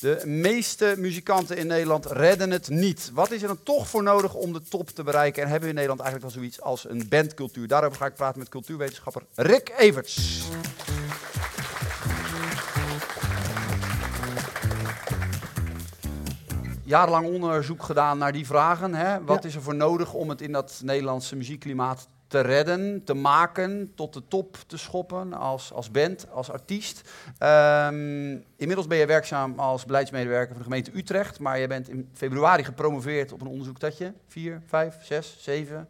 De meeste muzikanten in Nederland redden het niet. Wat is er dan toch voor nodig om de top te bereiken? En hebben we in Nederland eigenlijk wel zoiets als een bandcultuur? Daarover ga ik praten met cultuurwetenschapper Rick Everts. Jarenlang onderzoek gedaan naar die vragen. Hè? Wat Ja. is er voor nodig om het in dat Nederlandse muziekklimaat te redden, te maken, tot de top te schoppen als, als band, als artiest. Ehm, inmiddels ben je werkzaam als beleidsmedewerker van de gemeente Utrecht, maar je bent in februari gepromoveerd op een onderzoek dat je 4, 5, 6, 7,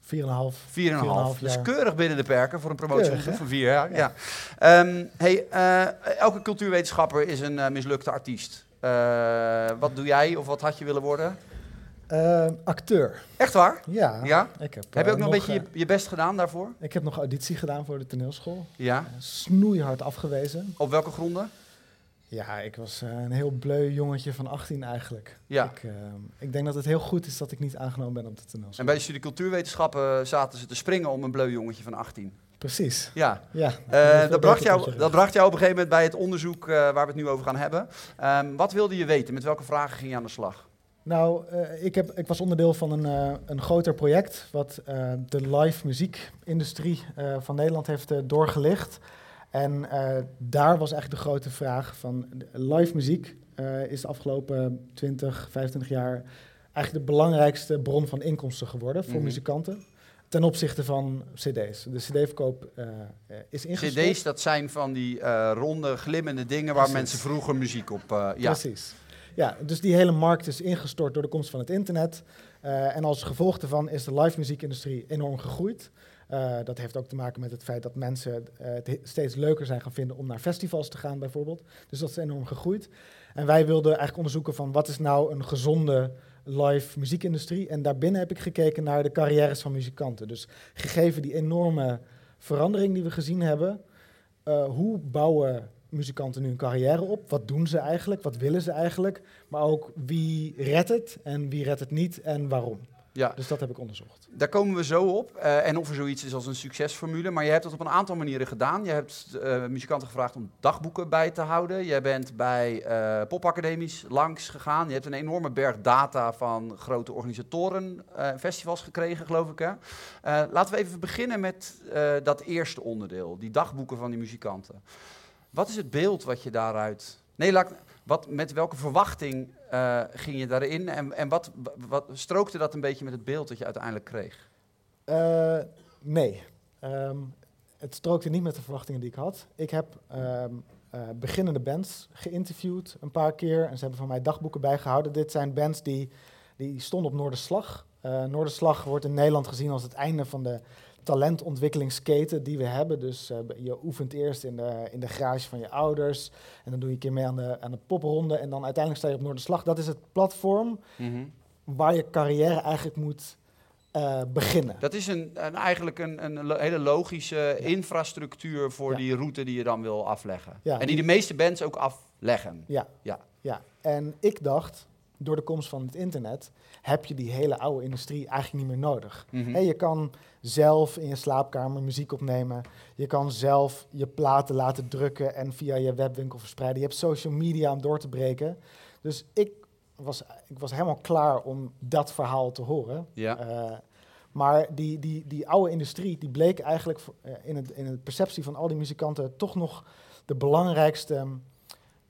4,5. 4,5. Dus keurig binnen de perken voor een Keurig, van 4 jaar. Ja. Ehm, hey, eh, elke cultuurwetenschapper is een eh, mislukte artiest. Eh, wat doe jij of wat had je willen worden? Eh, acteur. Echt waar? Ja. Ja? Ik heb, Heb je eh, ook nog een beetje je, eh, je best gedaan daarvoor? ik heb nog auditie gedaan voor de toneelschool. Ja. Eh, Snoeihard afgewezen. Op welke gronden? Ja, ik was eh, een heel bleu jongetje van 18 eigenlijk. Ja. Ik, eh, ik denk dat het heel goed is dat ik niet aangenomen ben op de toneelschool. En bij de studie cultuurwetenschappen zaten ze te springen om een bleu jongetje van 18. Precies. Ja. Ja. Eh, dat, bracht jou, dat bracht jou op een gegeven moment bij het onderzoek eh, waar we het nu over gaan hebben. Ehm, wat wilde je weten? Met welke vragen ging je aan de slag? Nou, eh, ik, heb, ik was onderdeel van een, eh, een groter project wat eh, de live muziekindustrie van Nederland heeft doorgelicht. En daar was eigenlijk de grote vraag van live muziek is de afgelopen 20, 25 jaar eigenlijk de belangrijkste bron van inkomsten geworden voor Mhm. muzikanten. Ten opzichte van cd's. De cd-verkoop is ingestort. CD's, dat zijn van die ronde, glimmende dingen waar Precies. mensen vroeger muziek op... ja. Precies. Ja, dus die hele markt is ingestort door de komst van het internet. Eh, en als gevolg daarvan is de live muziekindustrie enorm gegroeid. Eh, dat heeft ook te maken met het feit dat mensen eh, het he- steeds leuker zijn gaan vinden om naar festivals te gaan, bijvoorbeeld. Dus dat is enorm gegroeid. En wij wilden eigenlijk onderzoeken van wat is nou een gezonde live muziekindustrie. En daarbinnen heb ik gekeken naar de carrières van muzikanten. Dus gegeven die enorme verandering die we gezien hebben, hoe bouwen muzikanten nu een carrière op? Wat doen ze eigenlijk? Wat willen ze eigenlijk? Maar ook wie redt het en wie redt het niet en waarom? Ja. Dus dat heb ik onderzocht. Daar komen we zo op. Eh, en of er zoiets is als een succesformule. Maar je hebt dat op een aantal manieren gedaan. Je hebt eh, muzikanten gevraagd om dagboeken bij te houden. Je bent bij popacademies langs gegaan. Je hebt een enorme berg data van grote organisatoren, festivals gekregen, geloof ik. Hè? Laten we even beginnen met dat eerste onderdeel. Die dagboeken van die muzikanten. Wat is het beeld wat je daaruit... Nee, wat, met welke verwachting eh, ging je daarin? En, en wat, wat strookte dat een beetje met het beeld dat je uiteindelijk kreeg? Eh, nee, Ehm, het strookte niet met de verwachtingen die ik had. Ik heb ehm, eh, beginnende bands geïnterviewd een paar keer en ze hebben van mij dagboeken bijgehouden. Dit zijn bands die, die stonden op Noorderslag. Eh Noorderslag wordt in Nederland gezien als het einde van de talentontwikkelingsketen die we hebben. Dus eh, je oefent eerst in de, in de garage van je ouders en dan doe je een keer mee aan de, aan de popronde en dan uiteindelijk sta je op Noorderslag. Dat is het platform waar je carrière eigenlijk moet eh, beginnen. Dat is een, een, eigenlijk een, een hele logische infrastructuur voor Ja. die route die je dan wil afleggen. Ja, en die de meeste bands ook afleggen. Ja. Ja. ja. En ik dacht, door de komst van het internet heb je die hele oude industrie eigenlijk niet meer nodig. Mhm. Je kan zelf in je slaapkamer muziek opnemen. Je kan zelf je platen laten drukken en via je webwinkel verspreiden. Je hebt social media om door te breken. Dus ik was, ik was helemaal klaar om dat verhaal te horen. Ja. Eh, maar die, die, die oude industrie, die bleek eigenlijk eh, in, het, in de perceptie van al die muzikanten toch nog de belangrijkste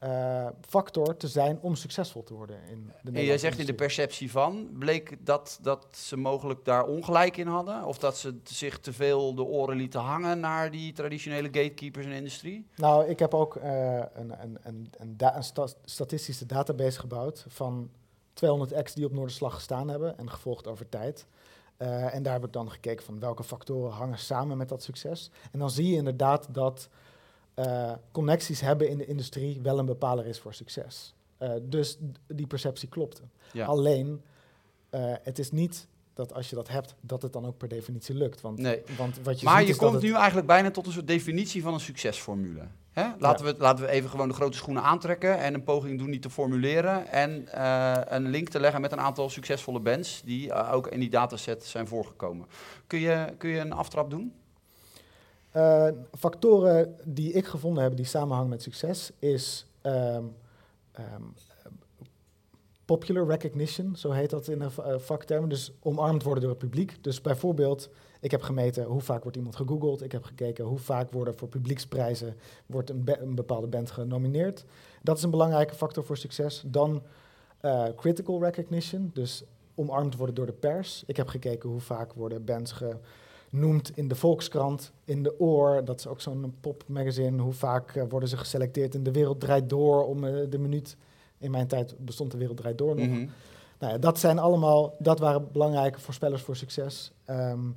eh, factor te zijn om succesvol te worden. In de En jij zegt in de perceptie van, bleek dat, dat ze mogelijk daar ongelijk in hadden? Of dat ze zich te veel de oren lieten hangen naar die traditionele gatekeepers in de industrie? Nou, ik heb ook eh, een, een, een, een, da- een sta- statistische database gebouwd van 200 acts die op Noorderslag gestaan hebben en gevolgd over tijd. Eh, en daar heb ik dan gekeken van welke factoren hangen samen met dat succes. En dan zie je inderdaad dat eh, connecties hebben in de industrie wel een bepaler is voor succes. Eh, dus die perceptie klopte. Ja. Alleen, eh, het is niet dat als je dat hebt, dat het dan ook per definitie lukt. Want, Nee. want wat je maar ziet je komt nu eigenlijk bijna tot een soort definitie van een succesformule. Hè? Laten, we, laten we even gewoon de grote schoenen aantrekken en een poging doen die te formuleren. En een link te leggen met een aantal succesvolle bands die ook in die dataset zijn voorgekomen. Kun je, kun je een aftrap doen? Eh, factoren die ik gevonden heb die samenhangen met succes is ehm, ehm, popular recognition, zo heet dat in de uh, vaktermen. Dus omarmd worden door het publiek. Dus bijvoorbeeld, ik heb gemeten hoe vaak wordt iemand gegoogeld. Ik heb gekeken hoe vaak worden voor publieksprijzen wordt een, een bepaalde band genomineerd. Dat is een belangrijke factor voor succes. Dan uh, critical recognition, dus omarmd worden door de pers. Ik heb gekeken hoe vaak worden bands genoemd in de Volkskrant, in de Oor. Dat is ook zo'n popmagazine. Hoe vaak uh, worden ze geselecteerd in De Wereld Draait Door om uh, de minuut in mijn tijd bestond de wereld draait door nog. Mm nou ja, dat zijn allemaal, dat waren belangrijke voorspellers voor succes. Um,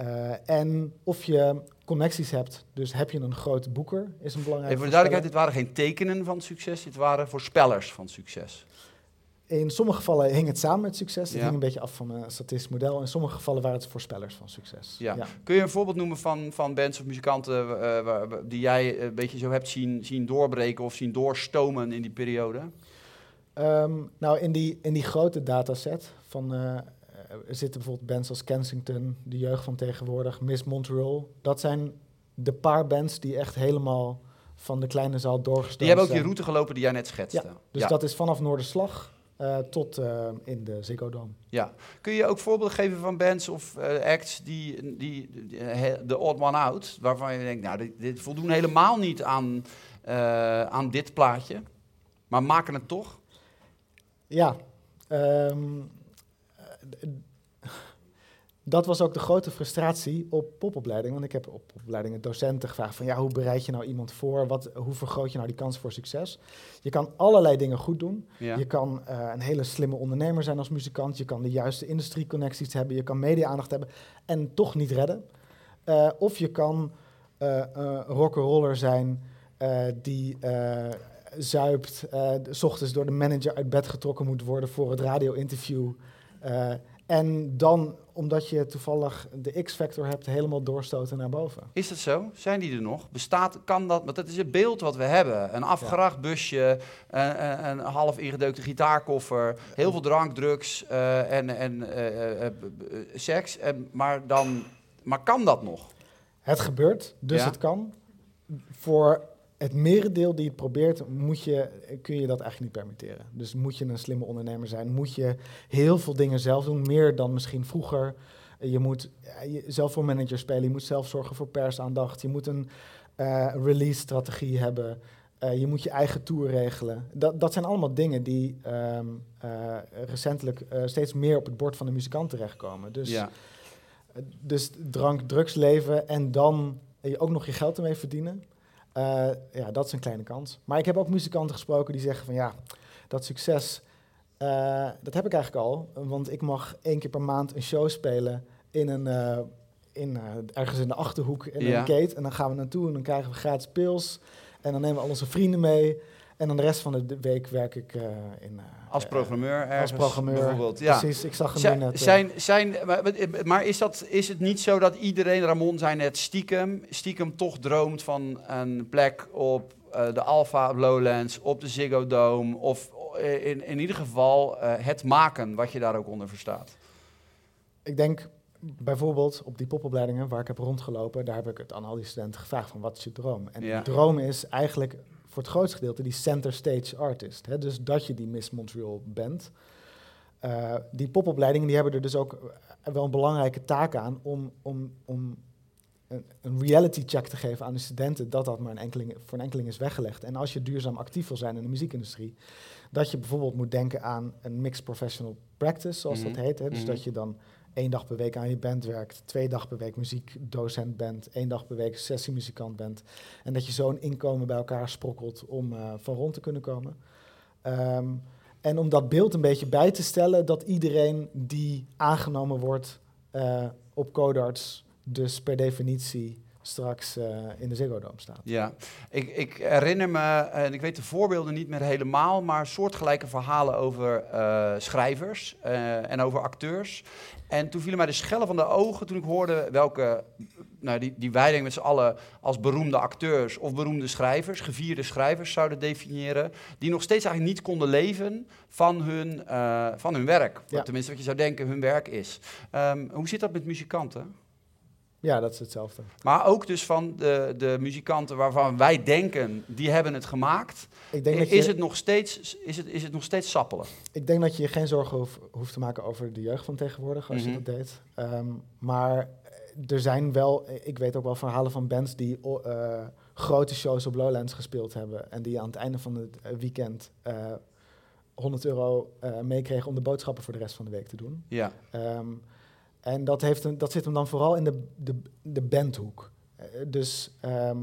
uh, en of je connecties hebt, dus heb je een grote boeker, is een belangrijke Even voor de duidelijkheid, dit waren geen tekenen van succes, dit waren voorspellers van succes. In sommige gevallen hing het samen met succes. Het ja. hing een beetje af van een statistisch model. In sommige gevallen waren het voorspellers van succes. Ja. ja. Kun je een voorbeeld noemen van, van bands of muzikanten uh, die jij een beetje zo hebt zien, zien doorbreken of zien doorstomen in die periode? Um, nou, in die, in die grote dataset van... Uh, er zitten bijvoorbeeld bands als Kensington, de jeugd van tegenwoordig, Miss Montreal. Dat zijn de paar bands die echt helemaal van de kleine zaal doorgestoken Die hebben ook die route gelopen die jij net schetste. Ja, dus ja. dat is vanaf Noorderslag uh, tot uh, in de Ziggo Dome. Ja. Kun je ook voorbeelden geven van bands of uh, acts die, die, de odd one out, waarvan je denkt, nou, dit, dit voldoen helemaal niet aan, aan dit plaatje, maar maken het toch? Ja, um, dat was ook de grote frustratie op popopleiding. Want ik heb op popopleidingen docenten gevraagd van ja, hoe bereid je nou iemand voor? Wat, hoe vergroot je nou die kans voor succes? Je kan allerlei dingen goed doen. Ja. Je kan uh, een hele slimme ondernemer zijn als muzikant. Je kan de juiste industrieconnecties hebben. Je kan media-aandacht hebben en toch niet redden. Uh, of je kan uh, rock'n'roller zijn die zuipt, s ochtends door de manager uit bed getrokken moet worden voor het radio-interview. En dan, omdat je toevallig de X-factor hebt, helemaal doorstoten naar boven. Is dat zo? Zijn die er nog? Bestaat, kan dat? Want dat is het beeld wat we hebben. Een afgeracht busje, een, een, een, half ingedeukte gitaarkoffer, heel veel drank, drugs uh, en, en seks. En, maar, dan, maar kan dat nog? Het gebeurt, dus ja? het kan. Voor het merendeel die het probeert, moet je, kun je dat eigenlijk niet permitteren. Dus moet je een slimme ondernemer zijn, moet je heel veel dingen zelf doen, meer dan misschien vroeger. Je moet zelf voor manager spelen, je moet zelf zorgen voor persaandacht, je moet een uh, release-strategie hebben, uh, je moet je eigen tour regelen. Dat, dat zijn allemaal dingen die um, uh, recentelijk steeds meer op het bord van de muzikant terechtkomen. Dus, ja. dus drank, drugs leven en dan je ook nog je geld ermee verdienen. Uh, ja, dat is een kleine kans. Maar ik heb ook muzikanten gesproken die zeggen van ja, dat succes, uh, dat heb ik eigenlijk al. Want ik mag één keer per maand een show spelen in een, uh, in, ergens in de Achterhoek in ja. een gate. En dan gaan we naartoe en dan krijgen we gratis pils. En dan nemen we al onze vrienden mee. En dan de rest van de week werk ik uh, in... Uh, als programmeur ergens, Als programmeur, bijvoorbeeld. Ja. Precies, ik zag hem net. Zijn, zijn, maar, maar is, dat, is het niet zo dat iedereen, Ramon zei net, stiekem, stiekem toch droomt van een plek op de Alpha Lowlands, op de Ziggo Dome, of in, in ieder geval het maken, wat je daar ook onder verstaat? Ik denk bijvoorbeeld op die popopleidingen waar ik heb rondgelopen, daar heb ik het aan al die studenten gevraagd van wat is je droom? En ja. de droom is eigenlijk voor het grootste gedeelte die center stage artist. Hè? Dus dat je die Miss Montreal bent. Uh, die popopleidingen die hebben er dus ook wel een belangrijke taak aan om, om, om een, een, reality check te geven aan de studenten dat dat maar een enkeling, voor een enkeling is weggelegd. En als je duurzaam actief wil zijn in de muziekindustrie, dat je bijvoorbeeld moet denken aan een mixed professional practice, zoals mm -hmm. dat heet. Hè? Dus mm -hmm. dat je dan één dag per week aan je band werkt, twee dag per week muziekdocent bent, één dag per week sessiemuzikant bent. En dat je zo'n inkomen bij elkaar sprokkelt om uh, van rond te kunnen komen. Um, en om dat beeld een beetje bij te stellen, dat iedereen die aangenomen wordt uh, op Codarts, dus per definitie straks uh, in de Ziggo Dome staat. Ja, ik, ik herinner me, en ik weet de voorbeelden niet meer helemaal, maar soortgelijke verhalen over uh, schrijvers uh, en over acteurs. En toen vielen mij de schellen van de ogen toen ik hoorde welke, nou die, die met z'n allen als beroemde acteurs of beroemde schrijvers, gevierde schrijvers zouden definiëren, die nog steeds eigenlijk niet konden leven van hun, van hun werk. Ja. Tenminste wat je zou denken hun werk is. Um, hoe zit dat met muzikanten? Ja, dat is hetzelfde. Maar ook dus van de, de muzikanten waarvan wij denken, die hebben het gemaakt. Ik denk, dat je, Is het nog steeds, is het, is het nog steeds sappelen? ik denk dat je je geen zorgen hoeft, hoeft te maken over de jeugd van tegenwoordig, als Mhm. je dat deed. Ehm, maar eh, er zijn wel, ik weet ook wel verhalen van bands die eh, grote shows op Lowlands gespeeld hebben. En die aan het einde van het eh, weekend eh 100 euro eh, meekregen om de boodschappen voor de rest van de week te doen. Ja. Ehm, en dat, heeft een, dat zit hem dan vooral in de, de, de bandhoek. Eh, dus, ehm,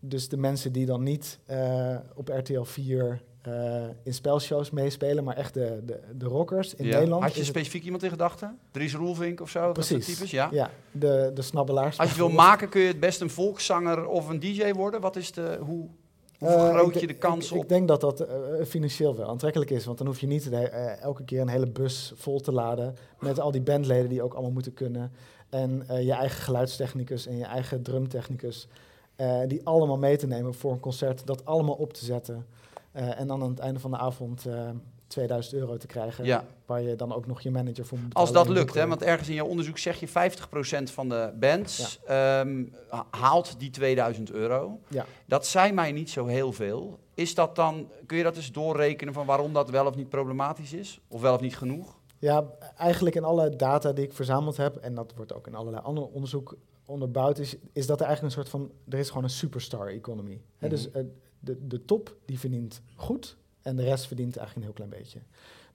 dus de mensen die dan niet eh, op RTL 4 eh, in spelshows meespelen, maar echt de, de, de rockers in ja. Nederland. Had je het- specifiek iemand in gedachten? Dries Roelvink of zo? dat soort Precies. types? Ja. Ja, de, de snabbelaars. Als je het wil maken, kun je het best een volkszanger of een DJ worden. Wat is de, hoe, hoe Eh, vergroot ik je de- kans ik, op? Ik denk dat dat eh, financieel wel aantrekkelijk is. Want dan hoef je niet de- eh, elke keer een hele bus vol te laden. Met al die bandleden die ook allemaal moeten kunnen. En eh, je eigen geluidstechnicus en je eigen drumtechnicus. eh, die allemaal mee te nemen voor een concert. Dat allemaal op te zetten. eh, en dan aan het einde van de avond eh 2000 euro te krijgen. ja. Waar je dan ook nog je manager voor moet Als betalen dat en lukt, hè, want ergens in jouw onderzoek zeg je 50% van de bands ehm, ha- haalt die 2000 euro. Ja. Dat zijn mij niet zo heel veel. Is dat dan, kun je dat eens doorrekenen van waarom dat wel of niet problematisch is? Of wel of niet genoeg? Ja, eigenlijk in alle data die ik verzameld heb, en dat wordt ook in allerlei ander onderzoek onderbouwd, is, is dat er eigenlijk een soort van, er is gewoon een superstar economy. Hè, Dus Mhm. eh, de, de top die verdient goed en de rest verdient eigenlijk een heel klein beetje.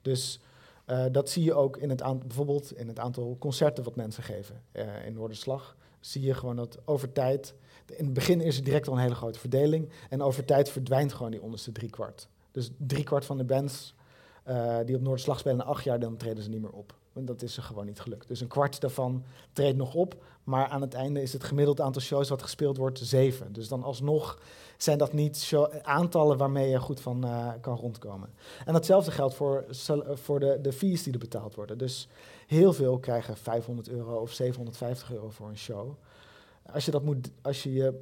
Dus eh, dat zie je ook in het aantal, bijvoorbeeld in het aantal concerten wat mensen geven eh, in Noorderslag. Zie je gewoon dat over tijd, in het begin is er direct al een hele grote verdeling en over tijd verdwijnt gewoon die onderste driekwart. Dus driekwart van de bands eh, die op Noorderslag spelen na acht jaar, dan treden ze niet meer op. Want dat is er gewoon niet gelukt. Dus een kwart daarvan treedt nog op, maar aan het einde is het gemiddeld aantal shows wat gespeeld wordt zeven. Dus dan alsnog zijn dat niet aantallen waarmee je goed van eh, kan rondkomen. En datzelfde geldt voor, voor de, de fees die er betaald worden. Dus heel veel krijgen 500 euro of 750 euro voor een show. Als je, dat moet, als je, je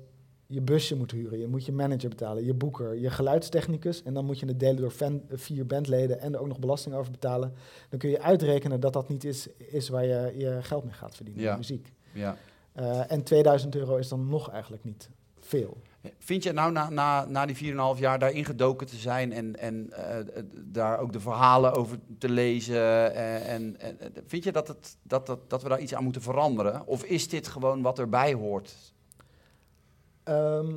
je busje moet huren, je moet je manager betalen, je boeker, je geluidstechnicus. En dan moet je het delen door fan- vier bandleden en er ook nog belasting over betalen. Dan kun je uitrekenen dat dat niet is, is waar je je geld mee gaat verdienen, Ja. muziek. Ja. Eh, en 2000 euro is dan nog eigenlijk niet veel. Vind je nou na, na, na die 4,5 jaar daarin gedoken te zijn en, en eh, eh, daar ook de verhalen over te lezen? eh, en, en, en vind je dat, het, dat, dat, dat we daar iets aan moeten veranderen? Of is dit gewoon wat erbij hoort? Ehm,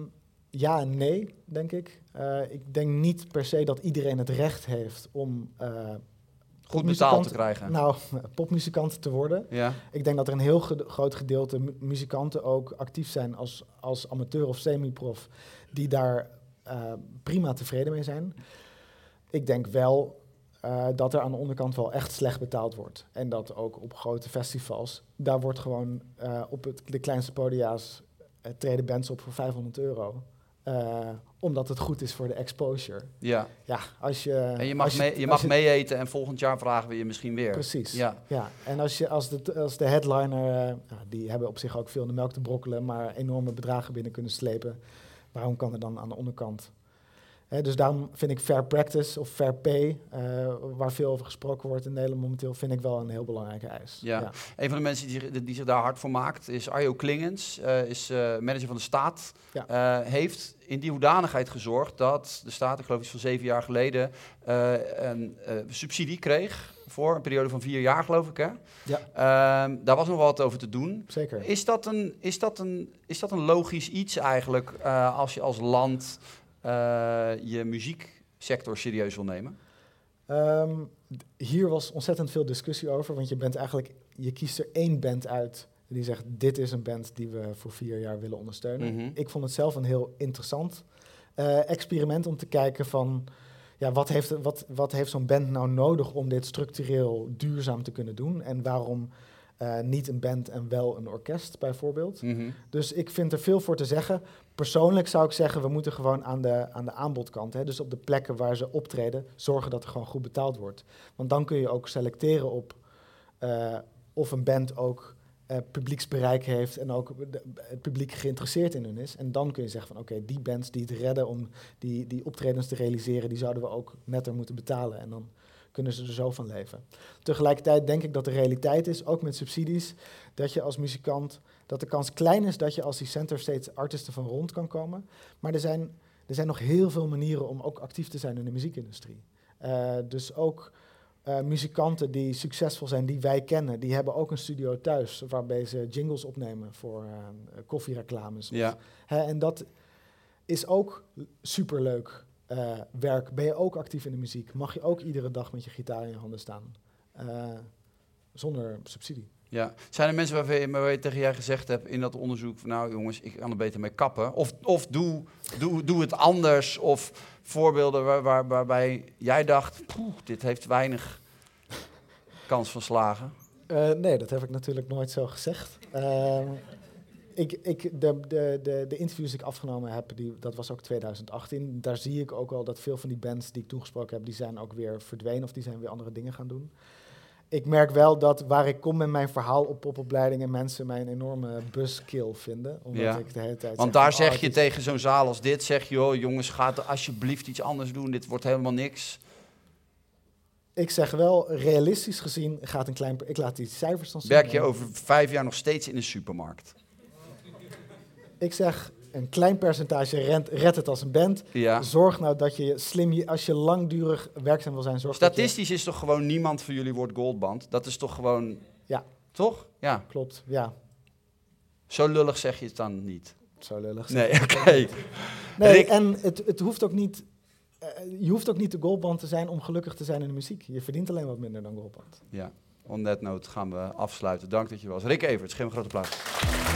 ja en nee, denk ik. Eh, ik denk niet per se dat iedereen het recht heeft om eh, Goed betaald te krijgen. nou, popmuzikant te worden. ja, Ik denk dat er een heel ge- groot gedeelte mu- muzikanten ook actief zijn als, als amateur of semi-prof, die daar eh, prima tevreden mee zijn. Ik denk wel dat er aan de onderkant wel echt slecht betaald wordt. En dat ook op grote festivals, daar wordt gewoon op het, de kleinste podia's treden bands op voor 500 euro. Eh, omdat het goed is voor de exposure. ja. Ja, als je... En je mag, mee, je als mag meeeten en volgend jaar vragen we je misschien weer. Precies. Ja, Ja, en als, je, als, de, als de headliner, eh, nou, die hebben op zich ook veel in de melk te brokkelen, maar enorme bedragen binnen kunnen slepen, waarom kan er dan aan de onderkant? Dus daarom vind ik fair practice of fair pay, eh, waar veel over gesproken wordt in Nederland momenteel, vind ik wel een heel belangrijke eis. Ja. Een van de mensen die zich, die zich daar hard voor maakt is Arjo Klingens, eh, is eh, manager van de staat. Ja. Heeft in die hoedanigheid gezorgd dat de staat, ik geloof iets van zeven jaar geleden, een subsidie kreeg voor een periode van vier jaar, geloof ik. Hè? Ja. Ehm, daar was nog wat over te doen. Zeker. Is dat een, is dat een, is dat een logisch iets eigenlijk als je als land je muzieksector serieus wil nemen? Ehm, hier was ontzettend veel discussie over, want je bent eigenlijk, je kiest er één band uit die zegt, dit is een band die we voor vier jaar willen ondersteunen. Mhm. Ik vond het zelf een heel interessant eh, experiment om te kijken van, ja, wat heeft, wat, wat heeft zo'n band nou nodig om dit structureel duurzaam te kunnen doen? En waarom eh, niet een band en wel een orkest bijvoorbeeld? Mhm. Dus ik vind er veel voor te zeggen. Persoonlijk zou ik zeggen, we moeten gewoon aan de, aan de aanbodkant, hè, dus op de plekken waar ze optreden, zorgen dat er gewoon goed betaald wordt. Want dan kun je ook selecteren op eh, of een band ook eh, publieksbereik heeft en ook het publiek geïnteresseerd in hun is. En dan kun je zeggen van oké, die bands die het redden om die, die optredens te realiseren, die zouden we ook netter moeten betalen. En dan kunnen ze er zo van leven. Tegelijkertijd denk ik dat de realiteit is, ook met subsidies, dat je als muzikant, dat de kans klein is dat je als die center stage artiesten van rond kan komen. Maar er zijn, er zijn nog heel veel manieren om ook actief te zijn in de muziekindustrie. Uh, dus ook uh, muzikanten die succesvol zijn, die wij kennen, die hebben ook een studio thuis waarbij ze jingles opnemen voor uh, koffiereclames. Ja. Hè, en dat is ook superleuk uh, werk. Ben je ook actief in de muziek? Mag je ook iedere dag met je gitaar in je handen staan? zonder subsidie. Ja. Zijn er mensen waarvan je, waar je tegen jij gezegd hebt in dat onderzoek... Van, nou jongens, ik kan er beter mee kappen. Of, of doe, doe, doe het anders. Of voorbeelden waar, waar, waarbij jij dacht... Poeh, dit heeft weinig kans van slagen. Uh, nee, dat heb ik natuurlijk nooit zo gezegd. Uh, ik, ik, de, de, de, de, interviews die ik afgenomen heb, die, dat was ook 2018. Daar zie ik ook al dat veel van die bands die ik toegesproken heb... die zijn ook weer verdwenen of die zijn weer andere dingen gaan doen ik merk wel dat waar ik kom met mijn verhaal op popopleidingen mensen mij een enorme buskill vinden. Omdat ja. ik de hele tijd Want daar zeg je tegen zo'n zaal als dit, zeg je, oh jongens, ga alsjeblieft iets anders doen, dit wordt helemaal niks. Ik zeg wel, realistisch gezien gaat een klein... Ik laat die cijfers dan zien. Werk je over vijf jaar nog steeds in een supermarkt? Ik zeg, een klein percentage rent, redt het als een band. Ja. Zorg nou dat je slim, als je langdurig werkzaam wil zijn, zorg Statistisch dat is toch gewoon niemand van jullie wordt goldband? Dat is toch gewoon... Ja. Toch? Ja. Klopt, ja. Zo lullig zeg je het dan niet? Zo lullig. Nee, oké. Nee, en het, het hoeft ook niet... Uh, je hoeft ook niet de goldband te zijn om gelukkig te zijn in de muziek. Je verdient alleen wat minder dan goldband. Ja, on that note gaan we afsluiten. Dank dat je was. Rick Evert, geef een grote applaus.